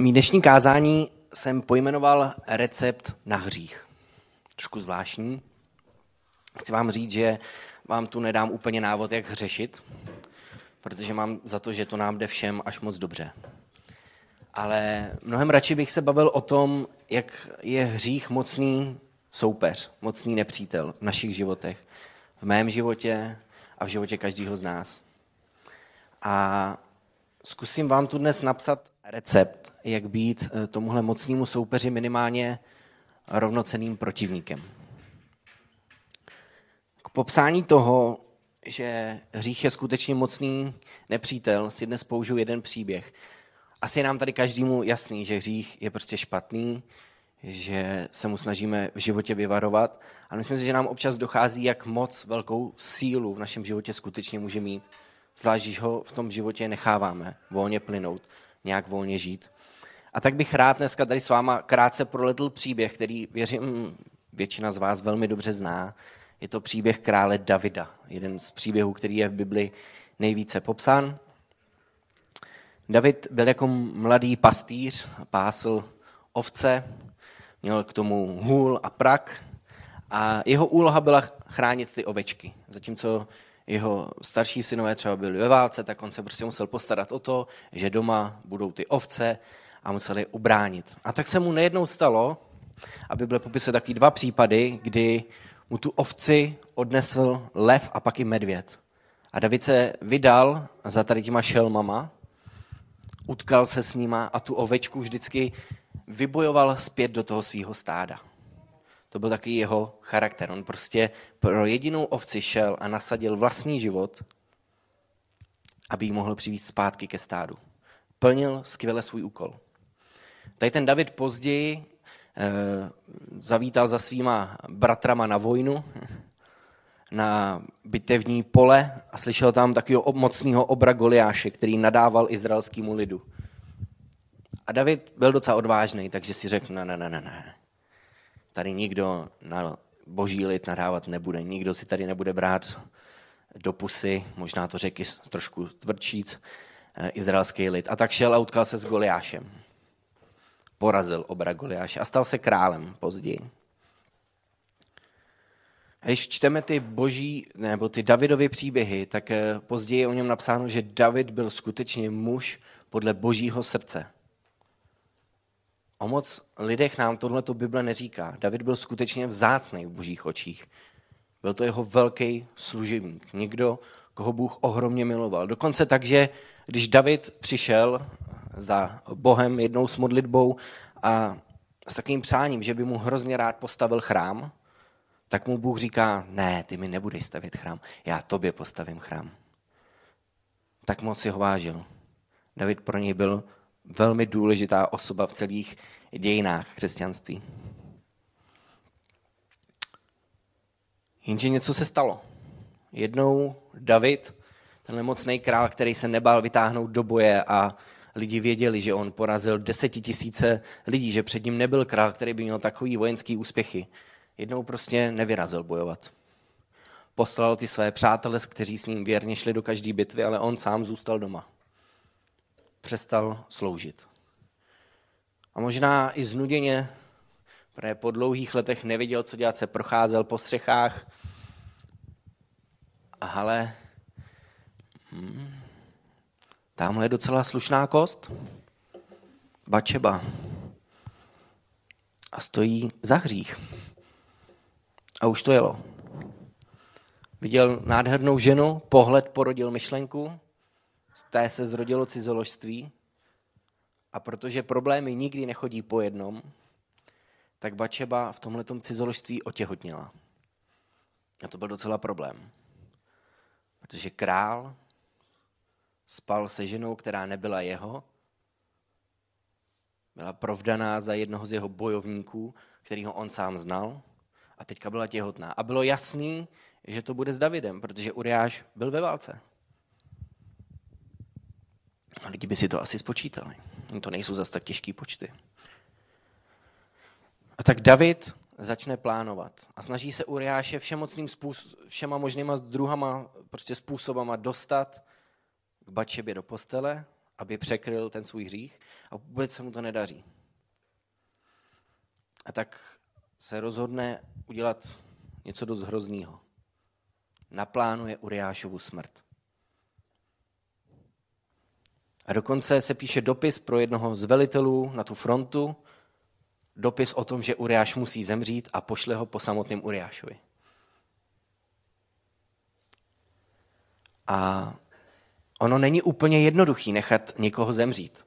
Mí dnešní kázání jsem pojmenoval recept na hřích. Trošku zvláštní. Chci vám říct, že vám tu nedám úplně návod, jak hřešit, protože mám za to, že to nám jde všem až moc dobře. Ale mnohem radši bych se bavil o tom, jak je hřích mocný soupeř, mocný nepřítel v našich životech, v mém životě a v životě každého z nás. A zkusím vám tu dnes napsat recept, jak být eh, tomuhle mocnému soupeři minimálně rovnoceným protivníkem. K popsání toho, že hřích je skutečně mocný nepřítel, si dnes použiju jeden příběh. Asi je nám tady každému jasný, že hřích je prostě špatný, že se mu snažíme v životě vyvarovat. A myslím si, že nám občas dochází, jak moc velkou sílu v našem životě skutečně může mít, zvlášť když ho v tom životě necháváme volně plynout nějak volně žít. A tak bych rád dneska tady s váma krátce proletl příběh, který věřím většina z vás velmi dobře zná. Je to příběh krále Davida, jeden z příběhů, který je v Bibli nejvíce popsán. David byl jako mladý pastýř, pásl ovce, měl k tomu hůl a prak a jeho úloha byla chránit ty ovečky. Zatímco jeho starší synové třeba byli ve válce, tak on se prostě musel postarat o to, že doma budou ty ovce a museli ubránit. A tak se mu nejednou stalo, aby byly popisy taky dva případy, kdy mu tu ovci odnesl lev a pak i medvěd. A David se vydal za tady těma šelmama, utkal se s nima a tu ovečku vždycky vybojoval zpět do toho svého stáda. To byl taky jeho charakter. On prostě pro jedinou ovci šel a nasadil vlastní život, aby ji mohl přivít zpátky ke stádu. Plnil skvěle svůj úkol. Tady ten David později eh, zavítal za svýma bratrama na vojnu, na bitevní pole a slyšel tam takového mocného obra Goliáše, který nadával izraelskému lidu. A David byl docela odvážný, takže si řekl, ne, ne, ne, ne, ne. Tady nikdo na boží lid nadávat nebude, nikdo si tady nebude brát do pusy, možná to řeky trošku tvrdčíc, eh, izraelský lid. A tak šel a utkal se s Goliášem. Porazil obra Goliáše a stal se králem později. A když čteme ty boží, nebo ty Davidovy příběhy, tak eh, později je o něm napsáno, že David byl skutečně muž podle božího srdce. O moc lidech nám tohle to Bible neříká. David byl skutečně vzácný v božích očích. Byl to jeho velký služebník. Někdo, koho Bůh ohromně miloval. Dokonce tak, že když David přišel za Bohem jednou s modlitbou a s takovým přáním, že by mu hrozně rád postavil chrám, tak mu Bůh říká, ne, ty mi nebudeš stavět chrám, já tobě postavím chrám. Tak moc si ho vážil. David pro něj byl velmi důležitá osoba v celých dějinách křesťanství. Jenže něco se stalo. Jednou David, ten mocný král, který se nebál vytáhnout do boje a lidi věděli, že on porazil desetitisíce lidí, že před ním nebyl král, který by měl takový vojenský úspěchy. Jednou prostě nevyrazil bojovat. Poslal ty své přátele, kteří s ním věrně šli do každé bitvy, ale on sám zůstal doma přestal sloužit. A možná i znuděně, protože po dlouhých letech nevěděl, co dělat, se procházel po střechách. Ale hmm, tamhle je docela slušná kost. Bačeba. A stojí za hřích. A už to jelo. Viděl nádhernou ženu, pohled porodil myšlenku, z té se zrodilo cizoložství a protože problémy nikdy nechodí po jednom, tak Bačeba v tomhle cizoložství otěhotněla. A to byl docela problém. Protože král spal se ženou, která nebyla jeho, byla provdaná za jednoho z jeho bojovníků, kterýho on sám znal, a teďka byla těhotná. A bylo jasný, že to bude s Davidem, protože Uriáš byl ve válce. A lidi by si to asi spočítali. To nejsou zase tak těžké počty. A tak David začne plánovat a snaží se Uriáše všemocným způsob, všema možnýma druhama prostě způsobama dostat k Bačebě do postele aby překryl ten svůj hřích a vůbec se mu to nedaří. A tak se rozhodne udělat něco dost hroznýho. Naplánuje Uriášovu smrt. A dokonce se píše dopis pro jednoho z velitelů na tu frontu, dopis o tom, že Uriáš musí zemřít a pošle ho po samotném Uriášovi. A ono není úplně jednoduchý nechat někoho zemřít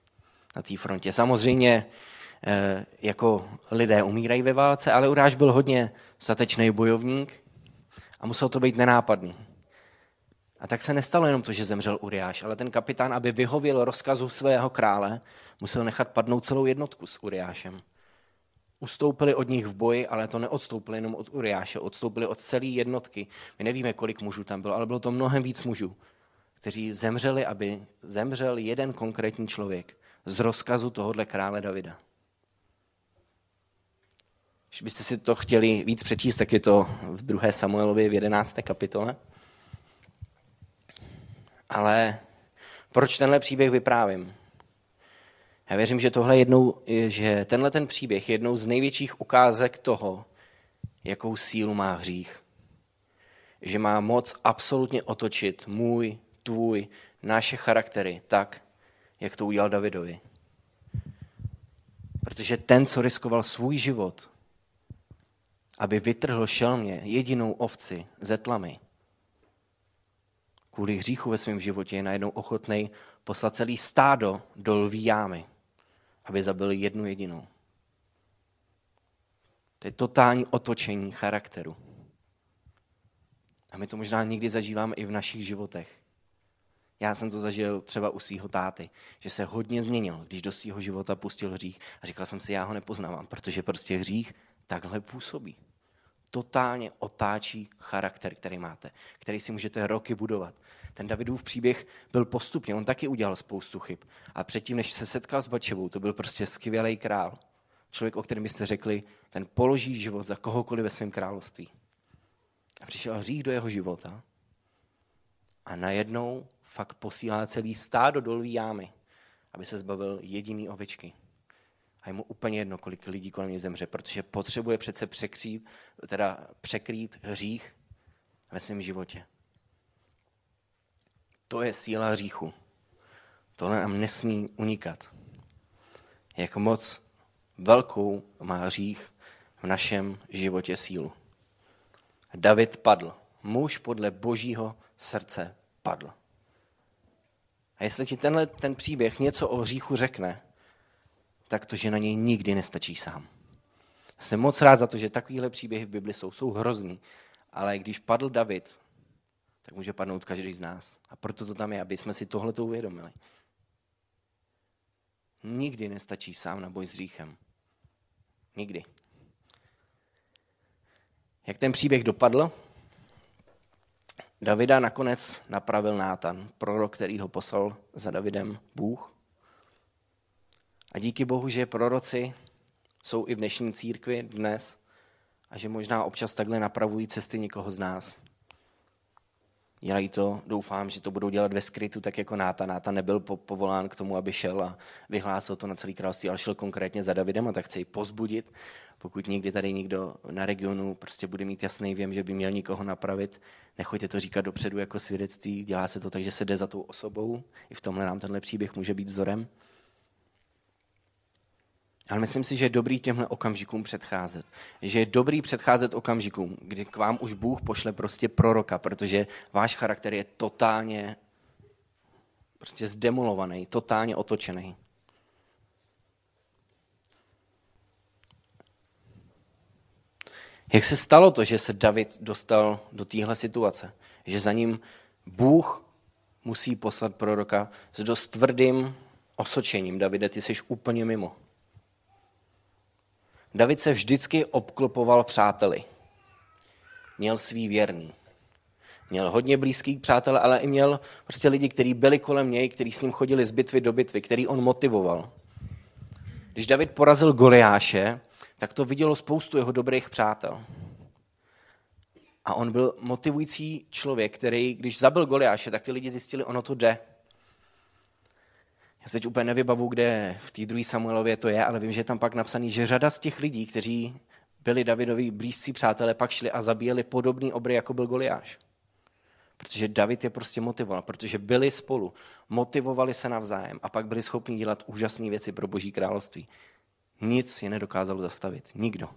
na té frontě. Samozřejmě eh, jako lidé umírají ve válce, ale Uráž byl hodně statečný bojovník a musel to být nenápadný. A tak se nestalo jenom to, že zemřel Uriáš, ale ten kapitán, aby vyhověl rozkazu svého krále, musel nechat padnout celou jednotku s Uriášem. Ustoupili od nich v boji, ale to neodstoupili jenom od Uriáše, odstoupili od celé jednotky. My nevíme, kolik mužů tam bylo, ale bylo to mnohem víc mužů, kteří zemřeli, aby zemřel jeden konkrétní člověk z rozkazu tohohle krále Davida. Když byste si to chtěli víc přečíst, tak je to v 2. Samuelově v 11. kapitole. Ale proč tenhle příběh vyprávím? Já věřím, že tohle jednou, že tenhle ten příběh je jednou z největších ukázek toho, jakou sílu má hřích. Že má moc absolutně otočit můj, tvůj, naše charaktery tak, jak to udělal Davidovi. Protože ten, co riskoval svůj život, aby vytrhl šelmě jedinou ovci ze tlamy, kvůli hříchu ve svém životě je najednou ochotný poslat celý stádo do lví jámy, aby zabil jednu jedinou. To je totální otočení charakteru. A my to možná někdy zažíváme i v našich životech. Já jsem to zažil třeba u svého táty, že se hodně změnil, když do svého života pustil hřích a říkal jsem si, já ho nepoznávám, protože prostě hřích takhle působí totálně otáčí charakter, který máte, který si můžete roky budovat. Ten Davidův příběh byl postupně, on taky udělal spoustu chyb. A předtím, než se setkal s Bačevou, to byl prostě skvělý král. Člověk, o kterém byste řekli, ten položí život za kohokoliv ve svém království. A přišel hřích do jeho života a najednou fakt posílá celý stádo dolví jámy, aby se zbavil jediný ovečky a je mu úplně jedno, kolik lidí kolem něj zemře, protože potřebuje přece překrýt, teda překrýt hřích ve svém životě. To je síla hříchu. Tohle nám nesmí unikat. Jak moc velkou má hřích v našem životě sílu. David padl. Muž podle božího srdce padl. A jestli ti tenhle ten příběh něco o hříchu řekne, tak to, že na něj nikdy nestačí sám. Jsem moc rád za to, že takovéhle příběhy v Bibli jsou, jsou hrozný, ale když padl David, tak může padnout každý z nás. A proto to tam je, aby jsme si tohle uvědomili. Nikdy nestačí sám na boj s hříchem. Nikdy. Jak ten příběh dopadl? Davida nakonec napravil Nátan, prorok, který ho poslal za Davidem Bůh. A díky Bohu, že proroci jsou i v dnešní církvi dnes a že možná občas takhle napravují cesty někoho z nás. Dělají to, doufám, že to budou dělat ve skrytu, tak jako Náta. Náta nebyl povolán k tomu, aby šel a vyhlásil to na celý království, ale šel konkrétně za Davidem a tak chce ji pozbudit. Pokud někdy tady někdo na regionu prostě bude mít jasný věm, že by měl nikoho napravit, nechoďte to říkat dopředu jako svědectví, dělá se to tak, že se jde za tou osobou. I v tomhle nám tenhle příběh může být vzorem. Ale myslím si, že je dobrý těmhle okamžikům předcházet. Že je dobrý předcházet okamžikům, kdy k vám už Bůh pošle prostě proroka, protože váš charakter je totálně prostě zdemolovaný, totálně otočený. Jak se stalo to, že se David dostal do téhle situace? Že za ním Bůh musí poslat proroka s dost tvrdým osočením. Davide, ty jsi úplně mimo. David se vždycky obklopoval přáteli. Měl svý věrný. Měl hodně blízkých přátel, ale i měl prostě lidi, kteří byli kolem něj, kteří s ním chodili z bitvy do bitvy, který on motivoval. Když David porazil Goliáše, tak to vidělo spoustu jeho dobrých přátel. A on byl motivující člověk, který, když zabil Goliáše, tak ty lidi zjistili, ono to jde. Já se teď úplně nevybavu, kde v té druhé Samuelově to je, ale vím, že je tam pak napsaný, že řada z těch lidí, kteří byli Davidovi blízcí přátelé, pak šli a zabíjeli podobný obry, jako byl Goliáš. Protože David je prostě motivoval, protože byli spolu, motivovali se navzájem a pak byli schopni dělat úžasné věci pro Boží království. Nic je nedokázalo zastavit. Nikdo.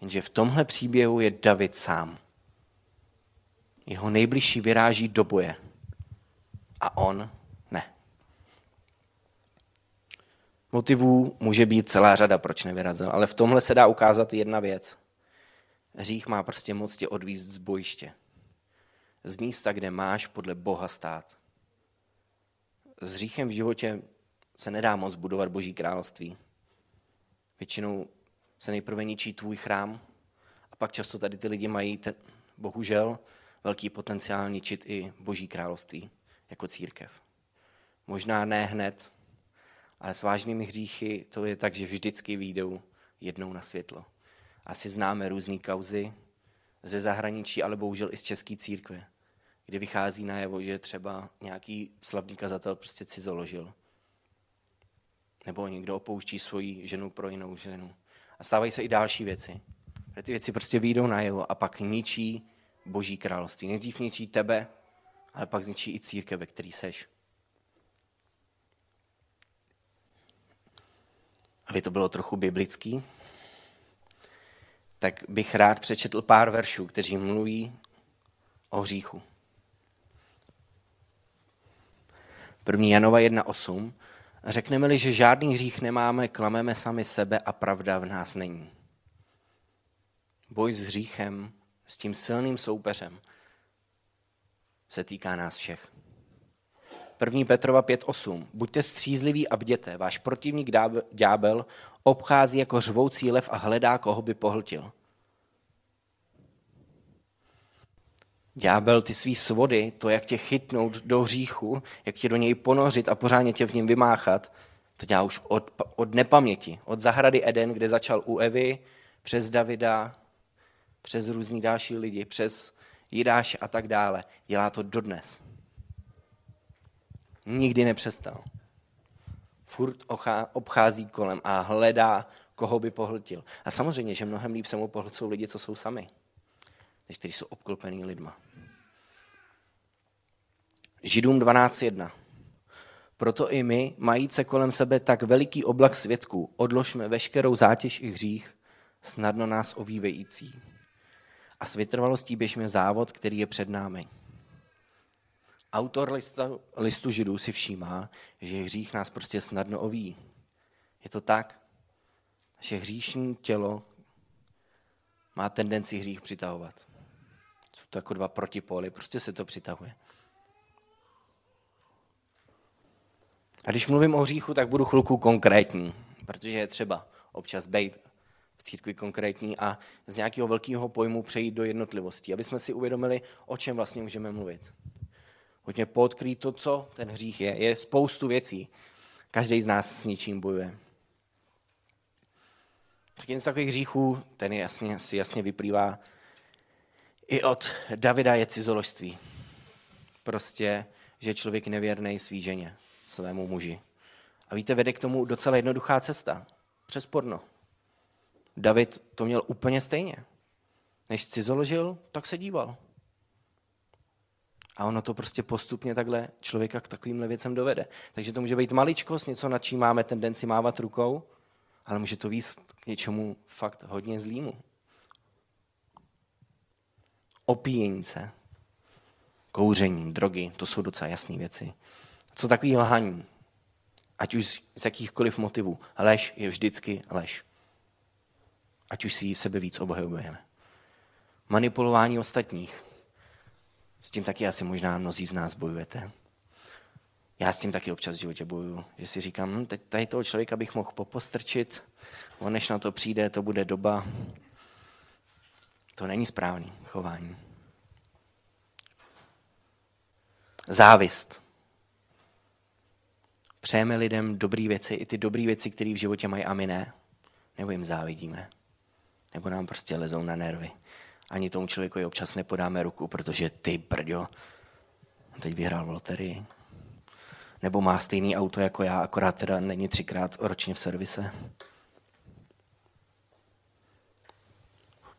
Jenže v tomhle příběhu je David sám. Jeho nejbližší vyráží do boje. A on ne. Motivů může být celá řada, proč nevyrazil, ale v tomhle se dá ukázat jedna věc. Hřích má prostě moc tě odvízt z bojiště. Z místa, kde máš podle Boha stát. S hříchem v životě se nedá moc budovat Boží království. Většinou se nejprve ničí tvůj chrám a pak často tady ty lidi mají, ten, bohužel, velký potenciál ničit i Boží království jako církev. Možná ne hned, ale s vážnými hříchy to je tak, že vždycky výjdou jednou na světlo. Asi známe různé kauzy ze zahraničí, ale bohužel i z české církve, kde vychází najevo, že třeba nějaký slavný kazatel prostě cizoložil. Nebo někdo opouští svoji ženu pro jinou ženu. A stávají se i další věci. Ty věci prostě výjdou najevo a pak ničí boží království. Nejdřív ničí tebe, ale pak zničí i církev, ve který seš. Aby to bylo trochu biblický, tak bych rád přečetl pár veršů, kteří mluví o hříchu. 1. Janova 1.8. Řekneme-li, že žádný hřích nemáme, klameme sami sebe a pravda v nás není. Boj s hříchem, s tím silným soupeřem, se týká nás všech. 1. Petrova 5.8. Buďte střízliví a bděte. Váš protivník ďábel obchází jako řvoucí lev a hledá, koho by pohltil. Ďábel, ty svý svody, to, jak tě chytnout do hříchu, jak tě do něj ponořit a pořádně tě v něm vymáchat, to dělá už od, od nepaměti. Od zahrady Eden, kde začal u Evy, přes Davida, přes různý další lidi, přes Jidáše a tak dále. Dělá to dodnes. Nikdy nepřestal. Furt obchází kolem a hledá, koho by pohltil. A samozřejmě, že mnohem líp se mu pohlcou lidi, co jsou sami, než kteří jsou obklopený lidma. Židům 12.1. Proto i my, majíce kolem sebe tak veliký oblak svědků, odložme veškerou zátěž i hřích, snadno nás ovývející a s vytrvalostí běžme závod, který je před námi. Autor listu, listu židů si všímá, že hřích nás prostě snadno oví. Je to tak, že hříšní tělo má tendenci hřích přitahovat. Jsou to jako dva protipóly, prostě se to přitahuje. A když mluvím o hříchu, tak budu chvilku konkrétní, protože je třeba občas být církvi konkrétní a z nějakého velkého pojmu přejít do jednotlivosti, aby jsme si uvědomili, o čem vlastně můžeme mluvit. Hodně podkrýt to, co ten hřích je. Je spoustu věcí. Každý z nás s něčím bojuje. Tak jen z takových hříchů, ten je jasně, si jasně vyplývá i od Davida je cizoložství. Prostě, že člověk nevěrný svý ženě, svému muži. A víte, vede k tomu docela jednoduchá cesta. Přes porno. David to měl úplně stejně. Než cizoložil, tak se díval. A ono to prostě postupně takhle člověka k takovýmhle věcem dovede. Takže to může být maličkost, něco, nad čím máme tendenci mávat rukou, ale může to výst k něčemu fakt hodně zlýmu. Opíjení se, kouření, drogy, to jsou docela jasné věci. Co takový lhaní? Ať už z jakýchkoliv motivů. Lež je vždycky lež ať už si ji sebe víc obhajujeme. Manipulování ostatních. S tím taky asi možná mnozí z nás bojujete. Já s tím taky občas v životě bojuju, že si říkám, hm, teď tady toho člověka bych mohl popostrčit, on než na to přijde, to bude doba. To není správný chování. Závist. Přejeme lidem dobré věci, i ty dobré věci, které v životě mají a my ne. Nebo jim závidíme nebo nám prostě lezou na nervy. Ani tomu člověku občas nepodáme ruku, protože ty brďo, teď vyhrál v loterii. nebo má stejný auto jako já, akorát teda není třikrát ročně v servise.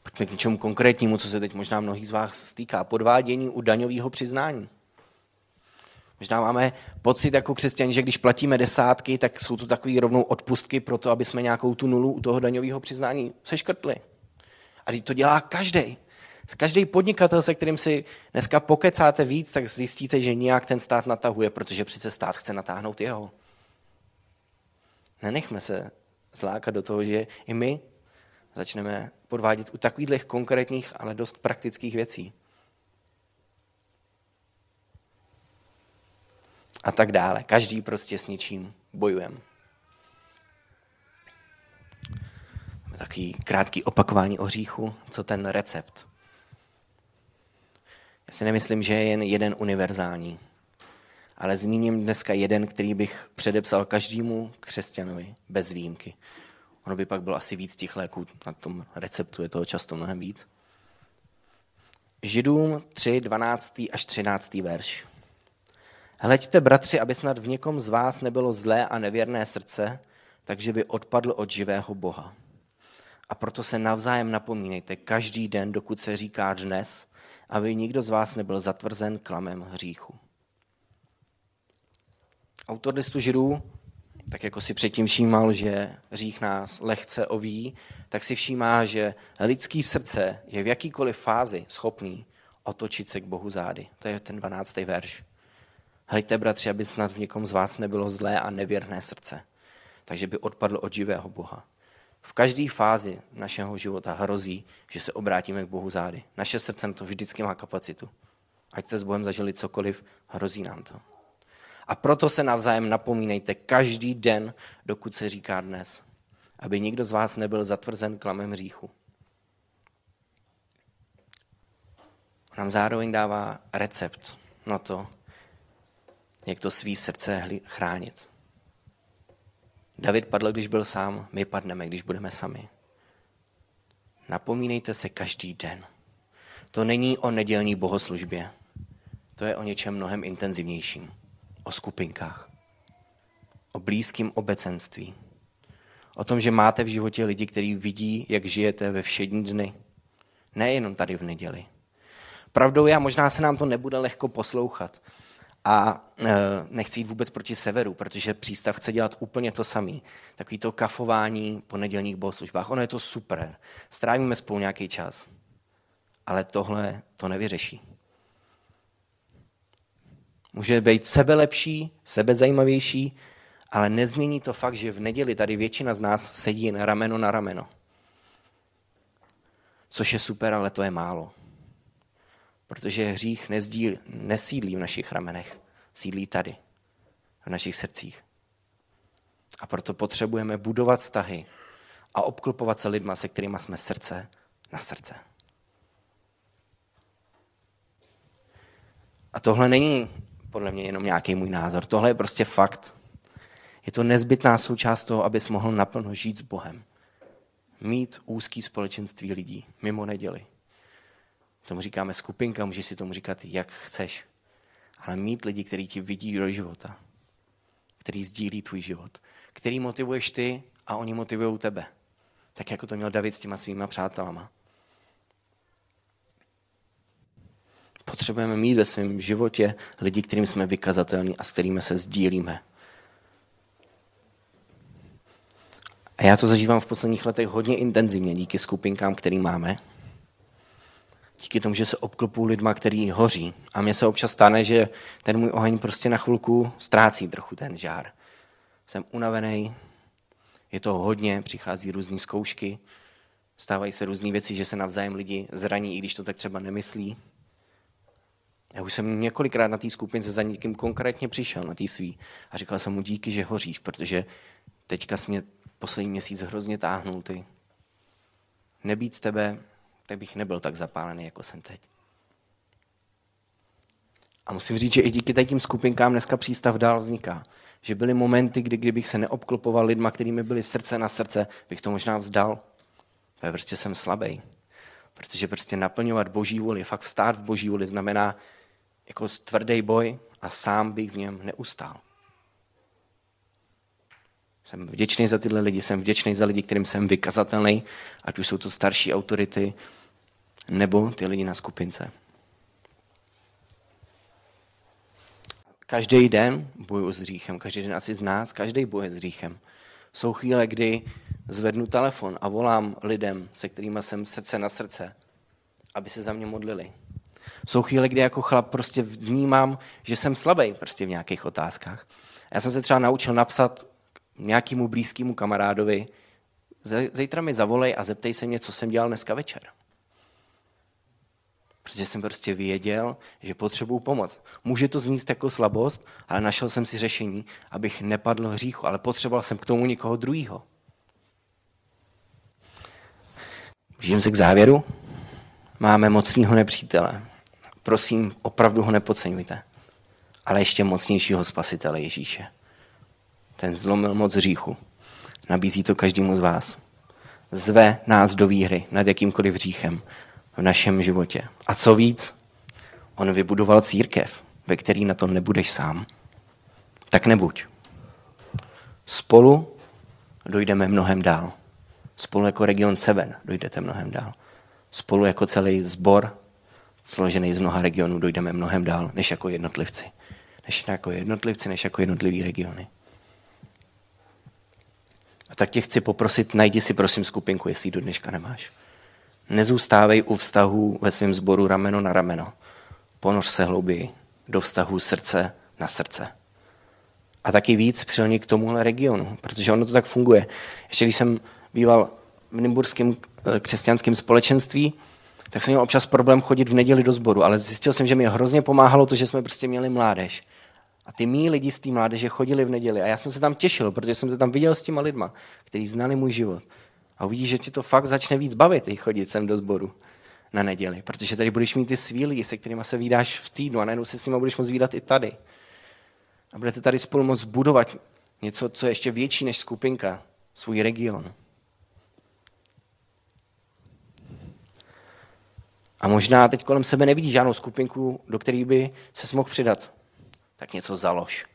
Pojďme k něčemu konkrétnímu, co se teď možná mnohých z vás stýká. Podvádění u daňového přiznání. Možná máme pocit jako křesťani, že když platíme desátky, tak jsou to takové rovnou odpustky pro to, aby jsme nějakou tu nulu u toho daňového přiznání seškrtli. A to dělá každý. Každý podnikatel, se kterým si dneska pokecáte víc, tak zjistíte, že nějak ten stát natahuje, protože přece stát chce natáhnout jeho. Nenechme se zlákat do toho, že i my začneme podvádět u takových konkrétních, ale dost praktických věcí. A tak dále. Každý prostě s něčím bojujeme. Takový krátký opakování o hříchu, co ten recept. Já si nemyslím, že je jen jeden univerzální, ale zmíním dneska jeden, který bych předepsal každému křesťanovi bez výjimky. Ono by pak bylo asi víc těch léků, na tom receptu je toho často mnohem víc. Židům 3, 12. až 13. verš. Hleďte, bratři, aby snad v někom z vás nebylo zlé a nevěrné srdce, takže by odpadl od živého Boha. A proto se navzájem napomínejte každý den, dokud se říká dnes, aby nikdo z vás nebyl zatvrzen klamem hříchu. Autor listu Židů, tak jako si předtím všímal, že hřích nás lehce oví, tak si všímá, že lidský srdce je v jakýkoliv fázi schopný otočit se k Bohu zády. To je ten 12. verš. Hleďte, bratři, aby snad v někom z vás nebylo zlé a nevěrné srdce, takže by odpadlo od živého Boha. V každé fázi našeho života hrozí, že se obrátíme k Bohu zády. Naše srdce to vždycky má kapacitu. Ať se s Bohem zažili cokoliv, hrozí nám to. A proto se navzájem napomínejte každý den, dokud se říká dnes, aby nikdo z vás nebyl zatvrzen klamem hříchu. Nám zároveň dává recept na to, jak to svý srdce chránit. David padl, když byl sám, my padneme, když budeme sami. Napomínejte se každý den. To není o nedělní bohoslužbě. To je o něčem mnohem intenzivnějším. O skupinkách. O blízkém obecenství. O tom, že máte v životě lidi, kteří vidí, jak žijete ve všední dny. Nejenom tady v neděli. Pravdou je, a možná se nám to nebude lehko poslouchat, a e, nechci jít vůbec proti severu, protože přístav chce dělat úplně to samé. Takový to kafování po nedělních bohoslužbách. Ono je to super. Strávíme spolu nějaký čas. Ale tohle to nevyřeší. Může být sebe lepší, sebe zajímavější, ale nezmění to fakt, že v neděli tady většina z nás sedí na rameno na rameno. Což je super, ale to je málo protože hřích nezdíl, nesídlí v našich ramenech, sídlí tady, v našich srdcích. A proto potřebujeme budovat vztahy a obklopovat se lidma, se kterými jsme srdce na srdce. A tohle není podle mě jenom nějaký můj názor. Tohle je prostě fakt. Je to nezbytná součást toho, abys mohl naplno žít s Bohem. Mít úzký společenství lidí mimo neděli. Tomu říkáme skupinka, můžeš si tomu říkat, jak chceš. Ale mít lidi, kteří ti vidí do života, který sdílí tvůj život, který motivuješ ty a oni motivují tebe. Tak jako to měl David s těma svýma přátelama. Potřebujeme mít ve svém životě lidi, kterým jsme vykazatelní a s kterými se sdílíme. A já to zažívám v posledních letech hodně intenzivně díky skupinkám, který máme díky tomu, že se obklopu lidma, který hoří. A mně se občas stane, že ten můj oheň prostě na chvilku ztrácí trochu ten žár. Jsem unavený, je to hodně, přichází různé zkoušky, stávají se různé věci, že se navzájem lidi zraní, i když to tak třeba nemyslí. Já už jsem několikrát na té skupince za někým konkrétně přišel, na té svý, a říkal jsem mu díky, že hoříš, protože teďka jsi mě poslední měsíc hrozně táhnul ty. Nebýt tebe, tak bych nebyl tak zapálený, jako jsem teď. A musím říct, že i díky takým skupinkám dneska přístav dál vzniká. Že byly momenty, kdy kdybych se neobklopoval lidma, kterými byly srdce na srdce, bych to možná vzdal. Ale prostě jsem slabý. Protože prostě naplňovat boží vůli, fakt vstát v boží vůli znamená jako tvrdý boj a sám bych v něm neustál. Jsem vděčný za tyhle lidi, jsem vděčný za lidi, kterým jsem vykazatelný, ať už jsou to starší autority, nebo ty lidi na skupince. Každý den bojuji s hříchem, každý den asi z nás, každý bojuje s hříchem. Jsou chvíle, kdy zvednu telefon a volám lidem, se kterými jsem srdce na srdce, aby se za mě modlili. Jsou chvíle, kdy jako chlap prostě vnímám, že jsem slabý prostě v nějakých otázkách. Já jsem se třeba naučil napsat nějakému blízkému kamarádovi, zítra mi zavolej a zeptej se mě, co jsem dělal dneska večer. Protože jsem prostě věděl, že potřebuju pomoc. Může to znít jako slabost, ale našel jsem si řešení, abych nepadl hříchu, ale potřeboval jsem k tomu někoho druhého. Blížím se k závěru. Máme mocného nepřítele. Prosím, opravdu ho nepodceňujte. Ale ještě mocnějšího spasitele Ježíše. Ten zlomil moc hříchu. Nabízí to každému z vás. Zve nás do výhry nad jakýmkoliv hříchem v našem životě. A co víc, on vybudoval církev, ve který na to nebudeš sám. Tak nebuď. Spolu dojdeme mnohem dál. Spolu jako region Seven dojdete mnohem dál. Spolu jako celý sbor, složený z mnoha regionů, dojdeme mnohem dál, než jako jednotlivci. Než jako jednotlivci, než jako jednotlivý regiony. Tak tě chci poprosit, najdi si prosím skupinku, jestli ji do dneška nemáš. Nezůstávej u vztahu ve svém sboru rameno na rameno. Ponoř se hlouběji do vztahu srdce na srdce. A taky víc přilni k tomuhle regionu, protože ono to tak funguje. Ještě když jsem býval v Nymburském eh, křesťanském společenství, tak jsem měl občas problém chodit v neděli do sboru, ale zjistil jsem, že mi hrozně pomáhalo to, že jsme prostě měli mládež. A ty mý lidi z té mládeže chodili v neděli a já jsem se tam těšil, protože jsem se tam viděl s těma lidma, kteří znali můj život. A uvidíš, že ti to fakt začne víc bavit, i chodit sem do sboru na neděli, protože tady budeš mít ty svý lidi, se kterými se vydáš v týdnu a najednou se s nimi budeš moct vydat i tady. A budete tady spolu moct budovat něco, co je ještě větší než skupinka, svůj region. A možná teď kolem sebe nevidíš žádnou skupinku, do které by se mohl přidat. Tak něco založ.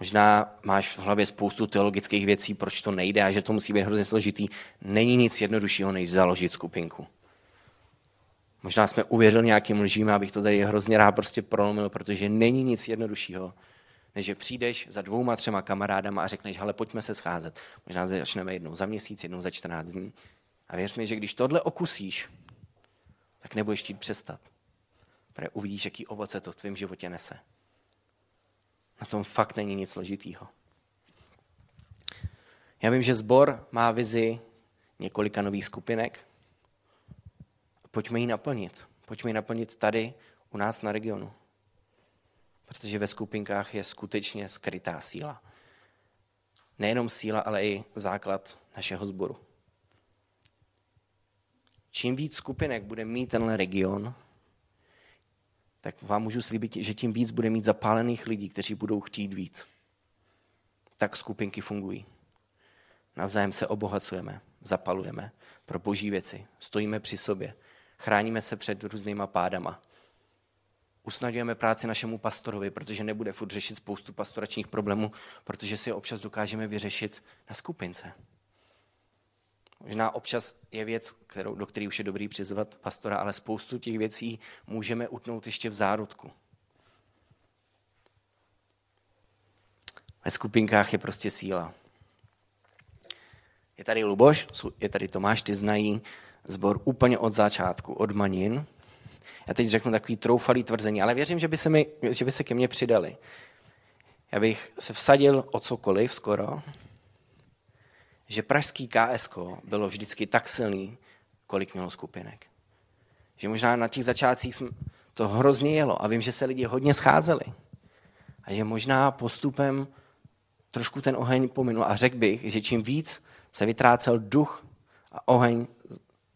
Možná máš v hlavě spoustu teologických věcí, proč to nejde a že to musí být hrozně složitý. Není nic jednoduššího, než založit skupinku. Možná jsme uvěřili nějakým lžím, abych to tady hrozně rád prostě prolomil, protože není nic jednoduššího, než že přijdeš za dvouma, třema kamarádama a řekneš, hele, pojďme se scházet. Možná začneme jednou za měsíc, jednou za 14 dní. A věř mi, že když tohle okusíš, tak nebudeš chtít přestat. Protože uvidíš, jaký ovoce to v tvém životě nese. Na tom fakt není nic složitýho. Já vím, že sbor má vizi několika nových skupinek. Pojďme ji naplnit. Pojďme ji naplnit tady u nás na regionu. Protože ve skupinkách je skutečně skrytá síla. Nejenom síla, ale i základ našeho sboru. Čím víc skupinek bude mít tenhle region, tak vám můžu slíbit, že tím víc bude mít zapálených lidí, kteří budou chtít víc. Tak skupinky fungují. Navzájem se obohacujeme, zapalujeme pro boží věci, stojíme při sobě, chráníme se před různýma pádama. Usnadňujeme práci našemu pastorovi, protože nebude furt řešit spoustu pastoračních problémů, protože si je občas dokážeme vyřešit na skupince. Možná občas je věc, kterou, do které už je dobrý přizvat pastora, ale spoustu těch věcí můžeme utnout ještě v zárodku. Ve skupinkách je prostě síla. Je tady Luboš, je tady Tomáš, ty znají zbor úplně od začátku, od Manin. Já teď řeknu takový troufalý tvrzení, ale věřím, že by se, mi, že by se ke mně přidali. Já bych se vsadil o cokoliv skoro, že pražský KSK bylo vždycky tak silný, kolik mělo skupinek. Že možná na těch začátcích to hrozně jelo a vím, že se lidi hodně scházeli. A že možná postupem trošku ten oheň pominul a řekl bych, že čím víc se vytrácel duch a oheň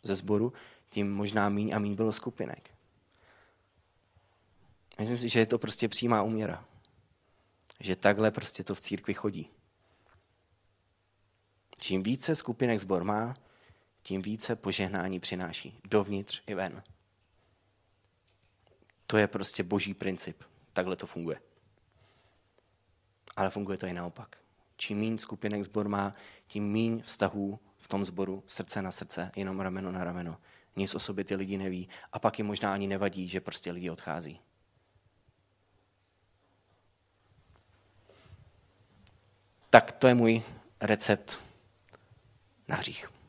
ze sboru, tím možná míň a míň bylo skupinek. Myslím si, že je to prostě přímá úměra. Že takhle prostě to v církvi chodí. Čím více skupinek zbor má, tím více požehnání přináší. Dovnitř i ven. To je prostě boží princip. Takhle to funguje. Ale funguje to i naopak. Čím méně skupinek zbor má, tím méně vztahů v tom zboru, srdce na srdce, jenom rameno na rameno. Nic o sobě ty lidi neví a pak jim možná ani nevadí, že prostě lidi odchází. Tak to je můj recept na hřích.